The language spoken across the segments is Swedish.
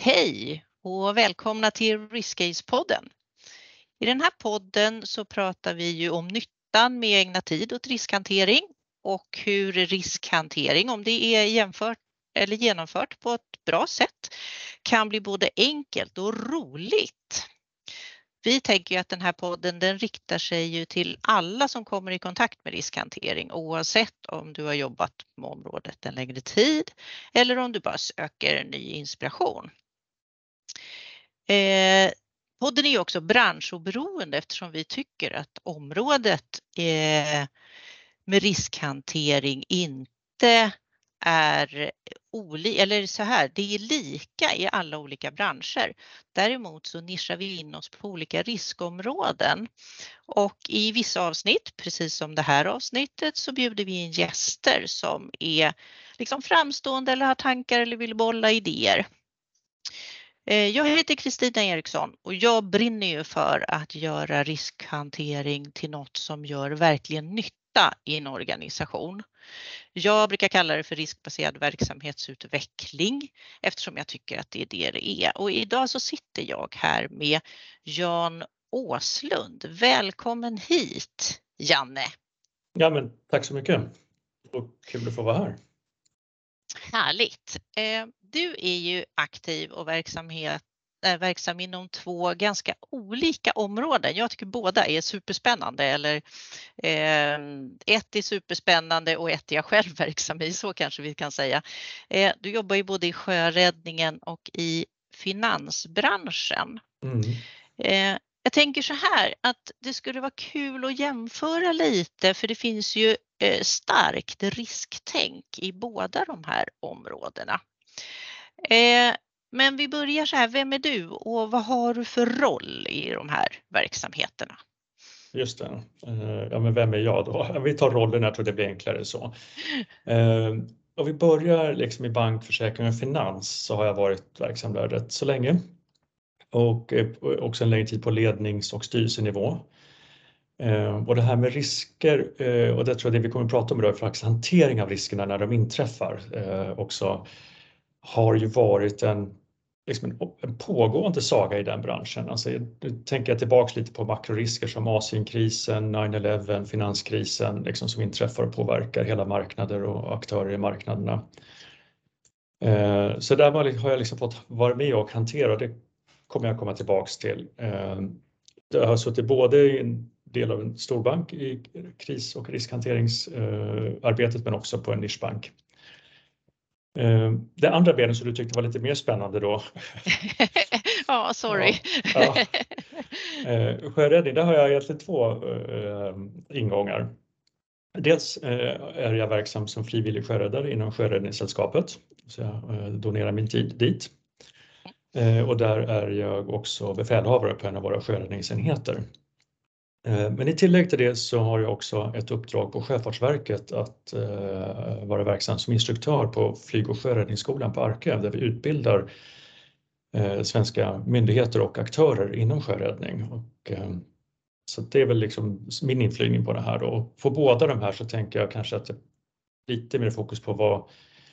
Hej och välkomna till Riskcase-podden. I den här podden så pratar vi ju om nyttan med ägna tid åt riskhantering och hur riskhantering, om det är jämfört eller genomfört på ett bra sätt, kan bli både enkelt och roligt. Vi tänker att den här podden den riktar sig ju till alla som kommer i kontakt med riskhantering oavsett om du har jobbat med området en längre tid eller om du bara söker ny inspiration. Eh, podden är ju också branschoberoende eftersom vi tycker att området eh, med riskhantering inte är olika, eller så här, det är lika i alla olika branscher. Däremot så nischar vi in oss på olika riskområden och i vissa avsnitt, precis som det här avsnittet, så bjuder vi in gäster som är liksom framstående eller har tankar eller vill bolla idéer. Eh, jag heter Kristina Eriksson och jag brinner ju för att göra riskhantering till något som gör verkligen nytta i en organisation. Jag brukar kalla det för riskbaserad verksamhetsutveckling eftersom jag tycker att det är det det är. Och idag så sitter jag här med Jan Åslund. Välkommen hit Janne! Ja men tack så mycket och kul att få vara här. Härligt! Eh, du är ju aktiv och verksamhet, är verksam inom två ganska olika områden. Jag tycker båda är superspännande eller eh, ett är superspännande och ett är jag själv verksam i, så kanske vi kan säga. Eh, du jobbar ju både i sjöräddningen och i finansbranschen. Mm. Eh, jag tänker så här att det skulle vara kul att jämföra lite för det finns ju eh, Eh, starkt risktänk i båda de här områdena. Eh, men vi börjar så här, vem är du och vad har du för roll i de här verksamheterna? Just det, eh, ja men vem är jag då? Vi tar rollen, jag tror det blir enklare så. Om vi börjar liksom i bank, försäkring och finans så har jag varit verksam där rätt så länge och också en längre tid på lednings och styrelsenivå. Eh, och det här med risker, eh, och det tror jag det vi kommer att prata om idag, faktiskt hantering av riskerna när de inträffar eh, också har ju varit en, liksom en, pågående saga i den branschen. Alltså, nu tänker jag tillbaks lite på makrorisker som Asienkrisen, 9-11, finanskrisen liksom som inträffar och påverkar hela marknader och aktörer i marknaderna. Så där har jag liksom fått vara med och hantera och det kommer jag komma tillbaks till. Jag har suttit både i del av en storbank i kris och riskhanteringsarbetet men också på en nischbank. Eh, det andra benet som du tyckte var lite mer spännande då. ja, sorry. Ja, ja. Eh, sjöräddning, där har jag egentligen två äh, ingångar. Dels är jag verksam som frivillig sjöräddare inom Sjöräddningssällskapet, så jag donerar min tid dit. Och där är jag också befälhavare på en av våra sjöräddningsenheter. Eh, men i tillägg till det så har jag också ett uppdrag på Sjöfartsverket att eh, vara verksam som instruktör på Flyg och sjöräddningsskolan på Arkö där vi utbildar eh, svenska myndigheter och aktörer inom sjöräddning. Och, så det är väl liksom min inflygning på det här. Och på båda de här så tänker jag kanske att det lite mer fokus på vad,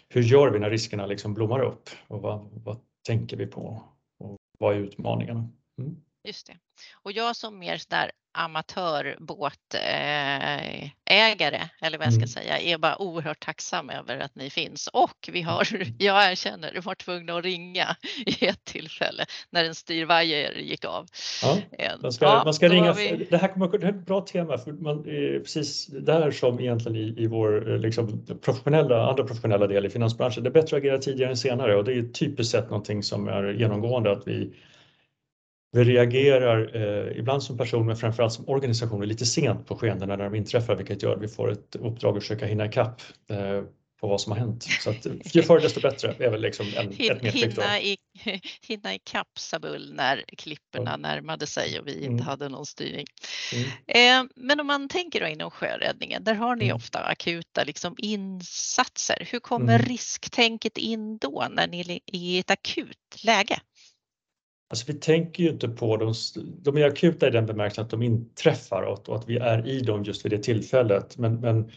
hur gör vi när riskerna liksom blommar upp och vad, vad tänker vi på och vad är utmaningarna? Mm. Just det. Och jag som mer där amatörbåtägare eller vad jag ska mm. säga är bara oerhört tacksam över att ni finns och vi har, jag erkänner, vi var tvungna att ringa i ett tillfälle när en styrvajer gick av. Ja, man ska, ja, man ska ringa, vi... det här kommer det är ett bra tema för man är precis där som egentligen i, i vår liksom, professionella, andra professionella del i finansbranschen. Det är bättre att agera tidigare än senare och det är typiskt sett någonting som är genomgående att vi vi reagerar eh, ibland som person men framförallt som organisationer lite sent på skeendena när de inträffar vilket gör att vi får ett uppdrag att försöka hinna ikapp eh, på vad som har hänt. Så att, ju förr desto bättre är väl liksom en, ett medskick. Hinna, i, hinna ikapp Sabull när klipporna ja. närmade sig och vi inte mm. hade någon styrning. Mm. Eh, men om man tänker då inom sjöräddningen, där har ni mm. ofta akuta liksom, insatser. Hur kommer mm. risktänket in då när ni är i ett akut läge? Alltså vi tänker ju inte på dem, de är akuta i den bemärkelsen att de inträffar och, att vi är i dem just vid det tillfället. Men, men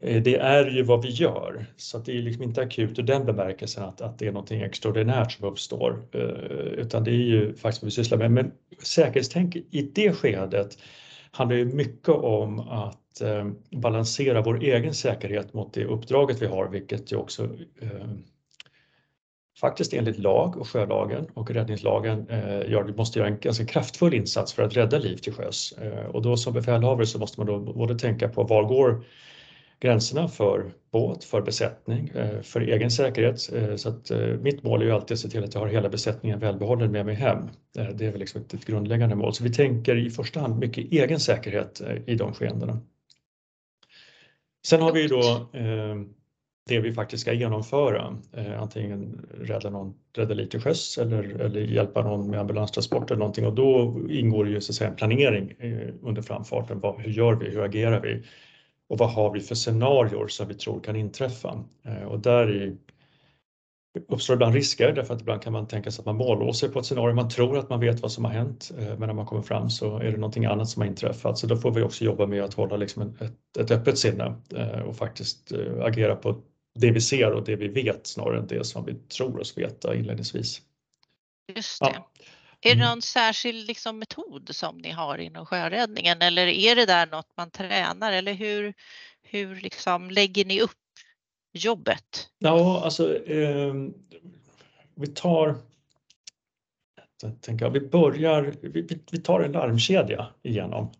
eh, det är ju vad vi gör, så det är liksom inte akut i den bemärkelsen att, att det är någonting extraordinärt som uppstår, eh, utan det är ju faktiskt vad vi sysslar med. Men säkerhetstänk i det skedet handlar ju mycket om att eh, balansera vår egen säkerhet mot det uppdraget vi har, vilket ju också faktiskt enligt lag och sjölagen och räddningslagen eh, gör, måste göra en ganska kraftfull insats för att rädda liv till sjöss. Eh, och då som befälhavare så måste man då både tänka på var går gränserna för båt, för besättning, eh, för egen säkerhet. Eh, så att eh, mitt mål är ju alltid att se till att jag har hela besättningen välbehållen med mig hem. Eh, det är väl liksom ett, ett grundläggande mål. Så vi tänker i första hand mycket egen säkerhet eh, i de skeendena. Sen har vi ju då eh, det vi faktiskt ska genomföra, eh, antingen rädda någon, rädda lite sjöss eller, eller hjälpa någon med ambulanstransport eller någonting och då ingår ju så att säga en planering eh, under framfarten. hur gör vi? Hur agerar vi? och vad har vi för scenarier som vi tror kan inträffa? Eh, och där uppstår ibland risker därför att ibland kan man tänka sig att man mållåser på ett scenario. Man tror att man vet vad som har hänt eh, men när man kommer fram så är det någonting annat som har inträffat. Så då får vi också jobba med att hålla liksom ett, ett öppet sinne och faktiskt agera på det vi ser och det vi vet snarare än det som vi tror oss veta inledningsvis. Just det. Ja. Är det mm. någon särskild liksom, metod som ni har inom sjöräddningen eller är det där något man tränar eller hur, hur liksom lägger ni upp jobbet? Ja, alltså eh, vi tar tänker, vi börjar, vi, vi tar en larmkedja igenom.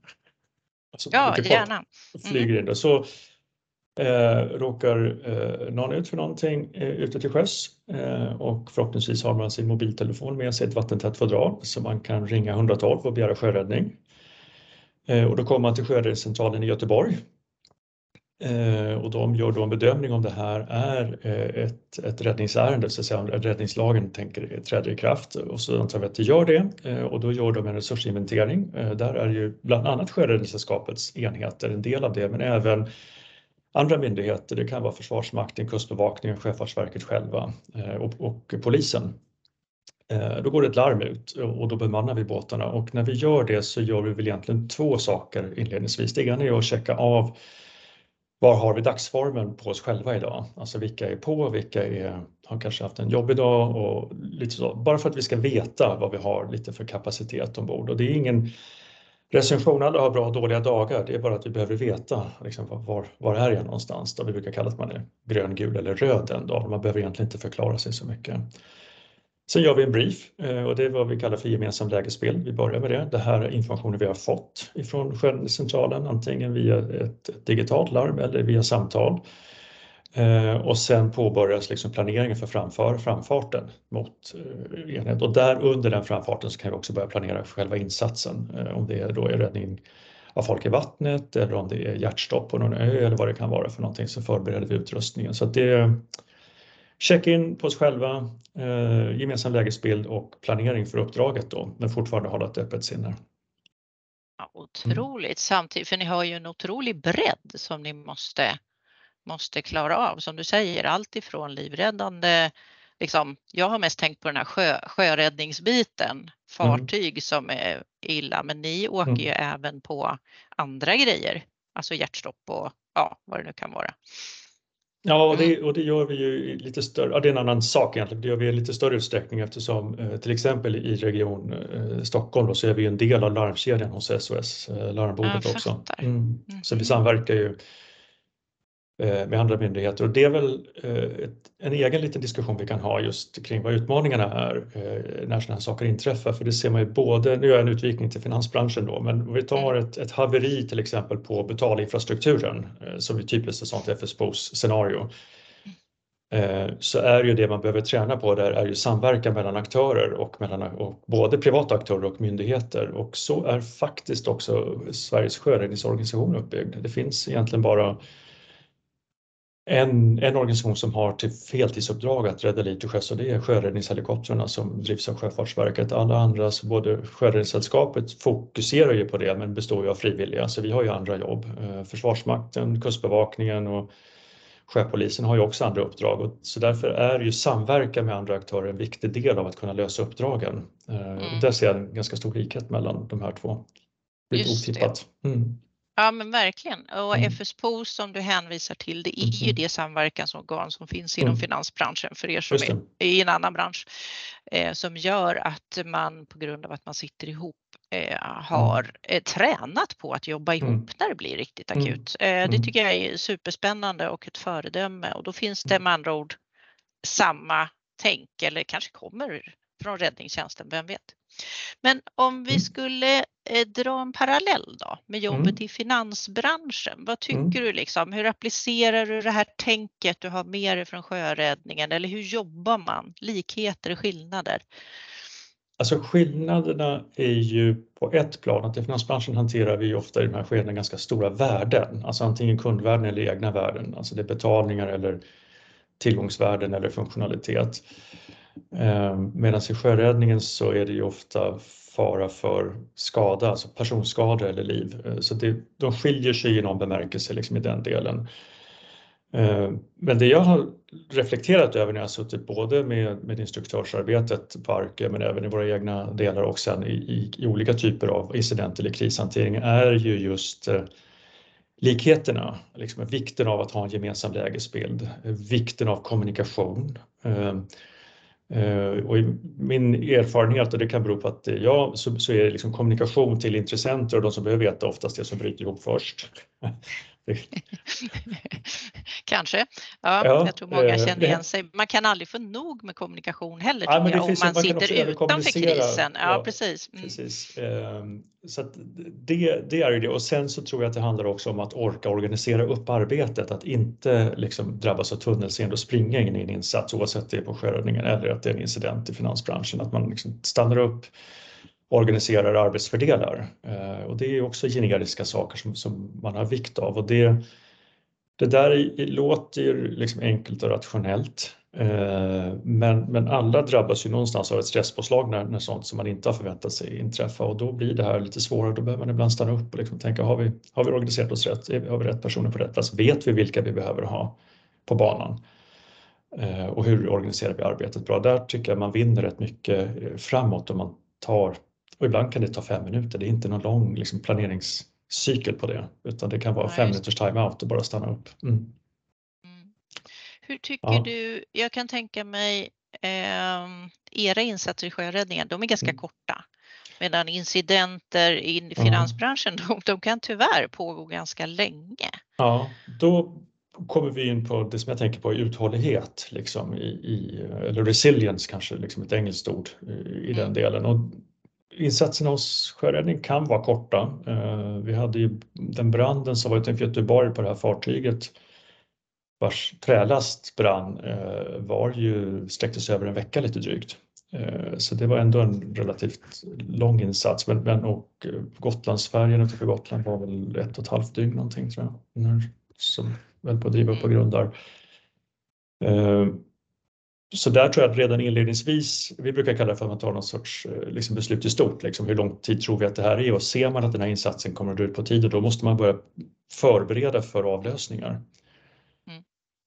Alltså, ja, gärna. Flyger in det. Så Eh, råkar eh, någon ut för någonting eh, ute till sjöss eh, och förhoppningsvis har man sin mobiltelefon med sig ett vattentätt fodral så man kan ringa 112 och begära sjöräddning. Eh, och då kommer man till sjöräddningscentralen i Göteborg eh, och de gör då en bedömning om det här är eh, ett, ett räddningsärende, så att säga, räddningslagen tänker, eh, träder i kraft och så antar vi att det gör det eh, och då gör de en resursinventering. Eh, där är ju bland annat Sjöräddningssällskapets enheter en del av det men även andra myndigheter, det kan vara Försvarsmakten, Kustbevakningen, Sjöfartsverket själva eh, och, och polisen. Eh, då går det ett larm ut och då bemannar vi båtarna och när vi gör det så gör vi väl egentligen två saker inledningsvis. Det ena är att checka av var har vi dagsformen på oss själva idag? Alltså vilka är på, vilka är, har kanske haft en jobbig dag och lite så. Bara för att vi ska veta vad vi har lite för kapacitet ombord. Och det är ingen Recension, alla har bra och dåliga dagar. Det är bara att vi behöver veta liksom, var, var är jag någonstans. Då vi brukar kalla att man är grön, gul eller röd den dagen. Man behöver egentligen inte förklara sig så mycket. Sen gör vi en brief eh, och det är vad vi kallar för gemensam lägesbild. Vi börjar med det. Det här är informationen vi har fått ifrån centralen, antingen via ett digitalt larm eller via samtal. Eh, och sen påbörjas liksom planeringen för framför, framfarten mot eh, enhet och där under den framfarten så kan vi också börja planera för själva insatsen. Eh, om det då är räddning av folk i vattnet eller om det är hjärtstopp på någon ö eller vad det kan vara för någonting så förbereder vi utrustningen. Så att det är check-in på oss själva, eh, gemensam lägesbild och planering för uppdraget då, men fortfarande hålla ett öppet sinne. Ja, otroligt mm. samtidigt, för ni har ju en otrolig bredd som ni måste måste klara av. Som du säger, allt ifrån livräddande, liksom, jag har mest tänkt på den här sjö, sjöräddningsbiten, fartyg mm. som är illa, men ni åker mm. ju även på andra grejer, alltså hjärtstopp och ja, vad det nu kan vara. Ja, och det, mm. och det gör vi ju i lite större, ja, det är en annan sak egentligen, det gör vi i lite större utsträckning eftersom eh, till exempel i region eh, Stockholm då, så är vi en del av larmkedjan hos SOS eh, Larmbordet också. Mm. Mm. Så vi mm. samverkar ju med andra myndigheter och det är väl eh, en egen liten diskussion vi kan ha just kring vad utmaningarna är eh, när sådana här saker inträffar. För det ser man ju både, nu gör jag en utvikning till finansbranschen då, men om vi tar mm. ett, ett haveri till exempel på betalinfrastrukturen som är typiskt ett sådant FSBOs scenario så är ju det man behöver träna på där är ju samverkan mellan aktörer och mellan och både privata aktörer och myndigheter och så är faktiskt också Sveriges sjöräddningsorganisation uppbyggd. Det finns egentligen bara en, en organisation som har till heltidsuppdrag att rädda liv till sjöss och det är sjöräddningshelikoptrarna som drivs av Sjöfartsverket. Alla andra, både Sjöräddningssällskapet fokuserar ju på det men består ju av frivilliga så vi har ju andra jobb. Eh, Försvarsmakten, Kustbevakningen och Sjöpolisen har ju också andra uppdrag och så därför är ju samverkan med andra aktörer en viktig del av att kunna lösa uppdragen. Eh, mm. Där ser jag en ganska stor likhet mellan de här två. Lite Just otippat. Mm. Ja men verkligen och Mm. FSPO som du hänvisar till det är ju Mhm. det samverkansorgan som finns inom Mm. finansbranschen för er som är i en annan bransch eh, som gör att man på grund av att man sitter ihop eh, har eh, tränat på att jobba ihop Mm. när det blir riktigt Mm. akut. Eh, det Mm. tycker jag är superspännande och ett föredöme och då finns det Mm. med andra ord samma tänk eller kanske kommer från räddningstjänsten, vem vet? Men om vi Mm. skulle eh, dra en parallell då med jobbet Mm. i finansbranschen. Vad tycker Mm. du liksom? Hur applicerar du det här tänket du har med dig från sjöräddningen eller hur jobbar man? Likheter, skillnader? Alltså skillnaderna är ju på ett plan att i finansbranschen hanterar vi ofta i de här skedena ganska stora värden, alltså antingen kundvärden eller egna värden, alltså det är betalningar eller tillgångsvärden eller funktionalitet. Mm. Ehm, medan i sjöräddningen så är det ju ofta fara för skada, alltså personskada eller liv. Eh, så det, de skiljer sig i någon bemärkelse liksom i den delen. Ehm, men det jag har reflekterat över när jag har suttit både med, med instruktörsarbetet på Arke men även i våra egna delar och sen i, i, i olika typer av incident eller krishantering är ju just eh, likheterna, liksom vikten av att ha en gemensam lägesbild, vikten av kommunikation. Ehm, Eh, och i min erfarenhet, och det kan bero på att ja, så, så är det liksom kommunikation till intressenter och de som behöver veta oftast det som bryter ihop först. Kanske. Ja, Ja, jag tror många eh, känner det- igen sig. Man kan aldrig få nog med kommunikation heller Ja, jag, om finns- man, man sitter utanför krisen. Ja, Ja, precis. Mm. Precis. Ehm, Så det, det är ju det. Och sen så tror jag att det handlar också om att orka organisera upp arbetet, att inte liksom drabbas av tunnelseende och springa in i en insats oavsett det är på sjöräddningen eller att det är en incident i finansbranschen. Att man liksom stannar upp, organiserar och arbetsfördelar. Eh, Och det är också generiska saker som, som man har vikt av. Och det, det där låter ju liksom enkelt och rationellt. Eh, Men, men alla drabbas ju någonstans av ett stresspåslag när, när sånt som man inte har förväntat sig inträffa och då blir det här lite svårare. Då behöver man ibland stanna upp och liksom tänka, har vi, har vi organiserat oss rätt? Har vi rätt personer på rätt plats? Vet vi vilka vi behöver ha på banan? Eh, Och hur organiserar vi arbetet bra? Där tycker jag man vinner rätt mycket eh, framåt om man tar, och ibland kan det ta fem minuter, det är inte någon lång liksom, planeringscykel på det, utan det kan vara Nej, fem minuters time-out och bara stanna upp. Mm. Mm. Hur tycker Ja. du, jag kan tänka mig ehm, era insatser i sjöräddningen, de är ganska Mm. korta. Medan incidenter in i finansbranschen, de, de kan tyvärr pågå ganska länge. Ja, då kommer vi in på det som jag tänker på, uthållighet, liksom i, i, eller resilience kanske, liksom ett engelskt ord i, i den Mm. delen. Och insatserna hos sjöräddning kan vara korta. Eh, Vi hade ju den branden som var utanför Göteborg på det här fartyget vars trälast brann eh, var ju, sträckte sig över en vecka lite drygt. Eh, Så det var ändå en relativt lång insats. Men, men och Gotlandsfärjan utanför Gotland var väl ett och ett halvt dygn någonting tror jag. Som höll på att driva upp på grundar. Eh, Så där tror jag att redan inledningsvis, vi brukar kalla det för att man tar någon sorts eh, liksom beslut i stort, liksom hur lång tid tror vi att det här är och ser man att den här insatsen kommer att dra ut på tiden då måste man börja förbereda för avlösningar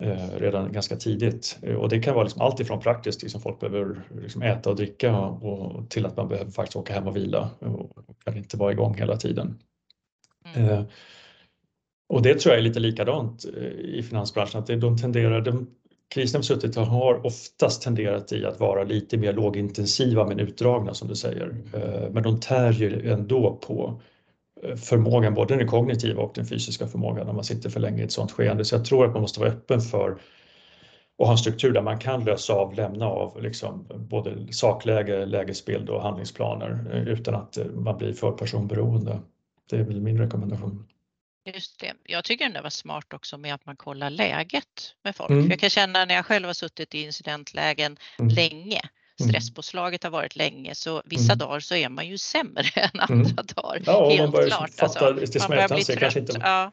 eh, redan ganska tidigt. Eh, Och det kan vara liksom allt ifrån praktiskt, liksom folk behöver liksom äta och dricka och, och till att man behöver faktiskt åka hem och vila och, och kan inte vara igång hela tiden. Mm. Eh, och det tror jag är lite likadant i finansbranschen, att de tenderar, de, kriserna vi suttit i har oftast tenderat i att vara lite mer lågintensiva men utdragna som du säger. Eh, men de tär ju ändå på eh, förmågan, både den kognitiva och den fysiska förmågan när man sitter för länge i ett sådant skeende. Så jag tror att man måste vara öppen för och ha en struktur där man kan lösa av, lämna av liksom både sakläge, lägesbild och handlingsplaner eh, utan att man blir för personberoende. Det är väl min rekommendation. Just det. Jag tycker det var smart också med att man kollar läget med folk. Mm. Jag kan känna när jag själv har suttit i incidentlägen Mm. länge, stresspåslaget har varit länge, så vissa Mm. dagar så är man ju sämre än Mm. andra dagar. Ja, och man Helt börjar klart, fatta alltså. Man börjar smärtan sig kanske inte. Ja.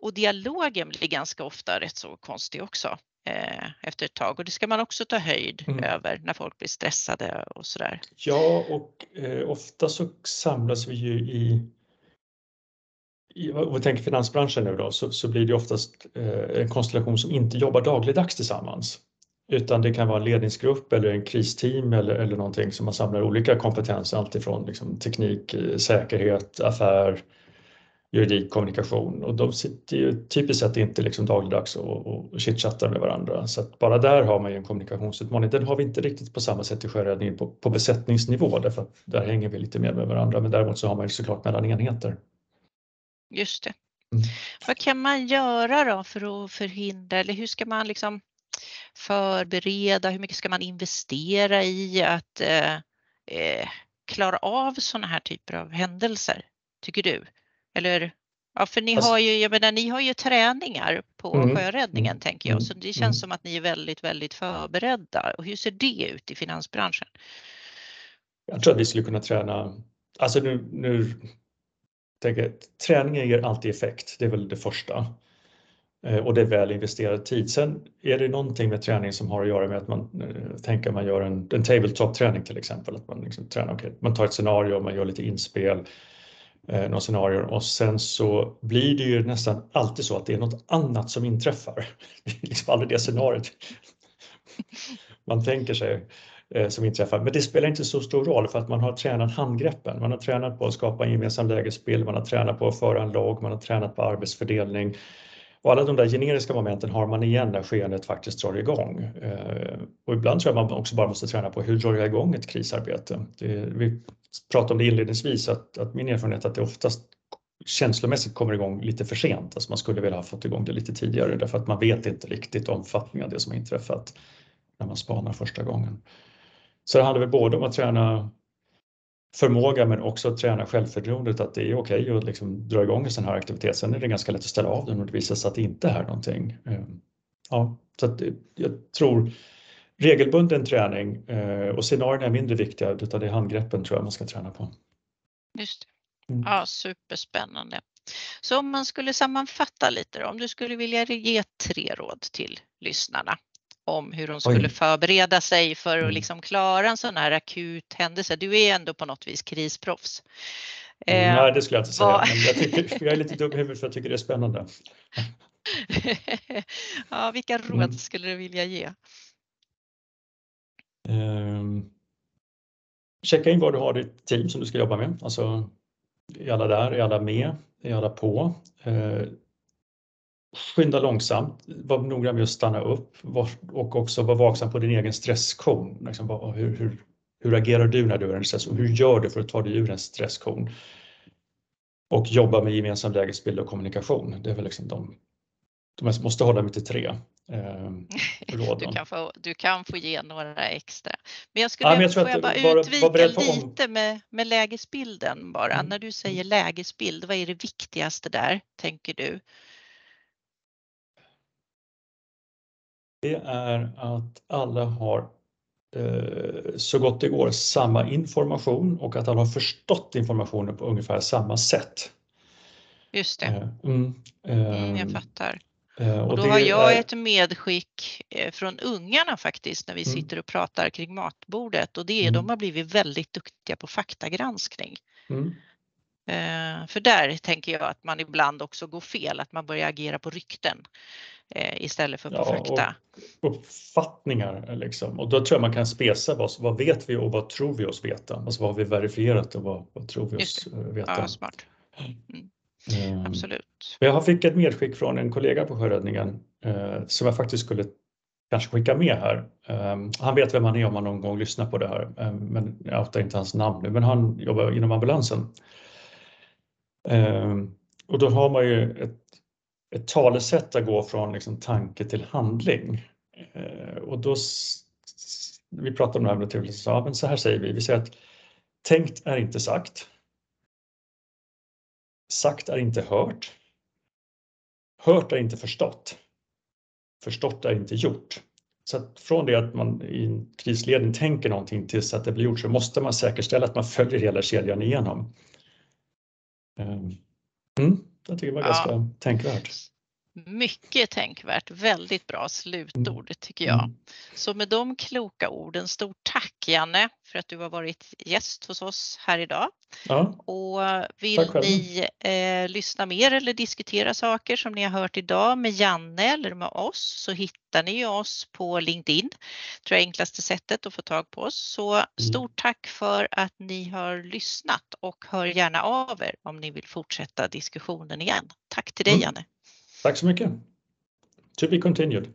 Och dialogen blir ganska ofta rätt så konstig också eh, efter ett tag och det ska man också ta höjd Mm. över när folk blir stressade och sådär. Ja, och eh, ofta så samlas vi ju i om vi tänker finansbranschen nu då, så, så blir det oftast eh, en konstellation som inte jobbar dagligdags tillsammans. Utan det kan vara en ledningsgrupp eller en kristeam eller, eller någonting som man samlar olika kompetenser, alltifrån liksom teknik, eh, säkerhet, affär, juridik, kommunikation och de sitter ju typiskt sett inte liksom dagligdags och, och chitchattar med varandra. Så att bara där har man ju en kommunikationsutmaning. Den har vi inte riktigt på samma sätt i sjöräddningen på, på besättningsnivå därför att där hänger vi lite mer med varandra. Men däremot så har man ju såklart mellan enheter. Just det. Mm. Vad kan man göra då för att förhindra eller hur ska man liksom förbereda? Hur mycket ska man investera i att eh, eh, klara av sådana här typer av händelser, tycker du? Eller Ja, för ni har ju, jag menar, ni har ju träningar på mm. sjöräddningen mm. tänker jag, så det känns mm. som att ni är väldigt, väldigt förberedda. Och hur ser det ut i finansbranschen? Jag tror att vi skulle kunna träna, alltså nu, nu tänker träningen ger alltid effekt, det är väl det första. Eh, och det är väl investerad tid. Sen är det någonting med träning som har att göra med att man eh, tänker man gör en, en tabletop-träning till exempel. Att man, liksom tränar, okay, man tar ett scenario, man gör lite inspel, eh, några scenarier och sen så blir det ju nästan alltid så att det är något annat som inträffar. Det är liksom aldrig det scenariot man tänker sig eh, Eh, som inträffar. Men det spelar inte så stor roll för att man har tränat handgreppen. Man har tränat på att skapa en gemensam lägesbild, man har tränat på att föra en lag, man har tränat på arbetsfördelning. Och alla de där generiska momenten har man igen när skeendet faktiskt drar igång. Eh, och ibland tror jag man också bara måste träna på hur drar jag igång ett krisarbete. Det, vi pratade om det inledningsvis att, att min erfarenhet är att det oftast känslomässigt kommer igång lite för sent. Alltså man skulle vilja ha fått igång det lite tidigare därför att man vet inte riktigt omfattningen av det som har inträffat när man spanar första gången. Så det handlar väl både om att träna förmåga men också att träna självförtroendet att det är okej okay att liksom dra igång en sån här aktivitet. Sen är det ganska lätt att ställa av den och det visar sig att det inte är någonting. Ehm, ja, så att jag tror regelbunden träning eh, och scenarierna är mindre viktiga utan det är handgreppen tror jag man ska träna på. Just det. Mm. Ja, superspännande. Så om man skulle sammanfatta lite då, om du skulle vilja ge tre råd till lyssnarna om hur de skulle Oj. förbereda sig för att mm. liksom klara en sån här akut händelse. Du är ändå på något vis krisproffs. Mm, nej, det skulle jag inte säga. Men jag, tycker, jag är lite dum i huvudet för jag tycker det är spännande. ja, vilka råd mm. skulle du vilja ge? Um, checka in vad du har ditt team som du ska jobba med. Alltså, är alla där? Är alla med? Är alla på? Uh, skynda långsamt, var noggrann med att stanna upp och också vara vaksam på din egen stresskon. Liksom, hur, hur, hur agerar du när du är i en stress och hur gör du för att ta dig ur en stresskon? Och jobba med gemensam lägesbild och kommunikation. Det är väl liksom de, de måste hålla mig till tre. Eh, du, kan få, du kan få ge några extra. Men jag skulle ja, men jag får jag bara vara, utvika vara lite med, med lägesbilden bara. Mm. När du säger lägesbild, vad är det viktigaste där, tänker du? Det är att alla har eh, så gott det går samma information och att alla har förstått informationen på ungefär samma sätt. Just det. Eh, mm, mm, jag fattar. Och, och då har jag är... ett medskick från ungarna faktiskt när vi mm. sitter och pratar kring matbordet och det är mm. de har blivit väldigt duktiga på faktagranskning. Mm. För där tänker jag att man ibland också går fel, att man börjar agera på rykten eh, istället för på ja, fakta. uppfattningar liksom. Och då tror jag man kan spesa vad, vad vet vi och vad tror vi oss veta? Alltså vad har vi verifierat och vad, vad tror vi oss eh, veta? Ja, smart. Mm. Mm. Absolut. Jag fick ett medskick från en kollega på sjöräddningen eh, som jag faktiskt skulle kanske skicka med här. Um, han vet vem han är om han någon gång lyssnar på det här, um, men jag outar inte hans namn nu, men han jobbar inom ambulansen. Um, och då har man ju ett ett talesätt att gå från liksom tanke till handling. Eh, och då, vi pratar om det här med så, men så här säger vi, vi säger att tänkt är inte sagt. Sagt är inte hört. Hört är inte förstått. Förstått är inte gjort. Så att från det att man i en krisledning tänker någonting tills att det blir gjort så måste man säkerställa att man följer hela kedjan igenom. Ehm, mm. Jag tycker det var ja. ganska tänkvärt. Mycket tänkvärt, väldigt bra slutord tycker jag. Mm. Så med de kloka orden, stort tack Janne för att du har varit gäst hos oss här idag. Ja, Och vill ni eh, lyssna mer eller diskutera saker som ni har hört idag med Janne eller med oss så hittar ni oss på LinkedIn. tror jag är enklaste sättet att få tag på oss. Så stort tack för att ni har lyssnat och hör gärna av er om ni vill fortsätta diskussionen igen. Tack till dig Mm. Janne. Tack så mycket. To be continued.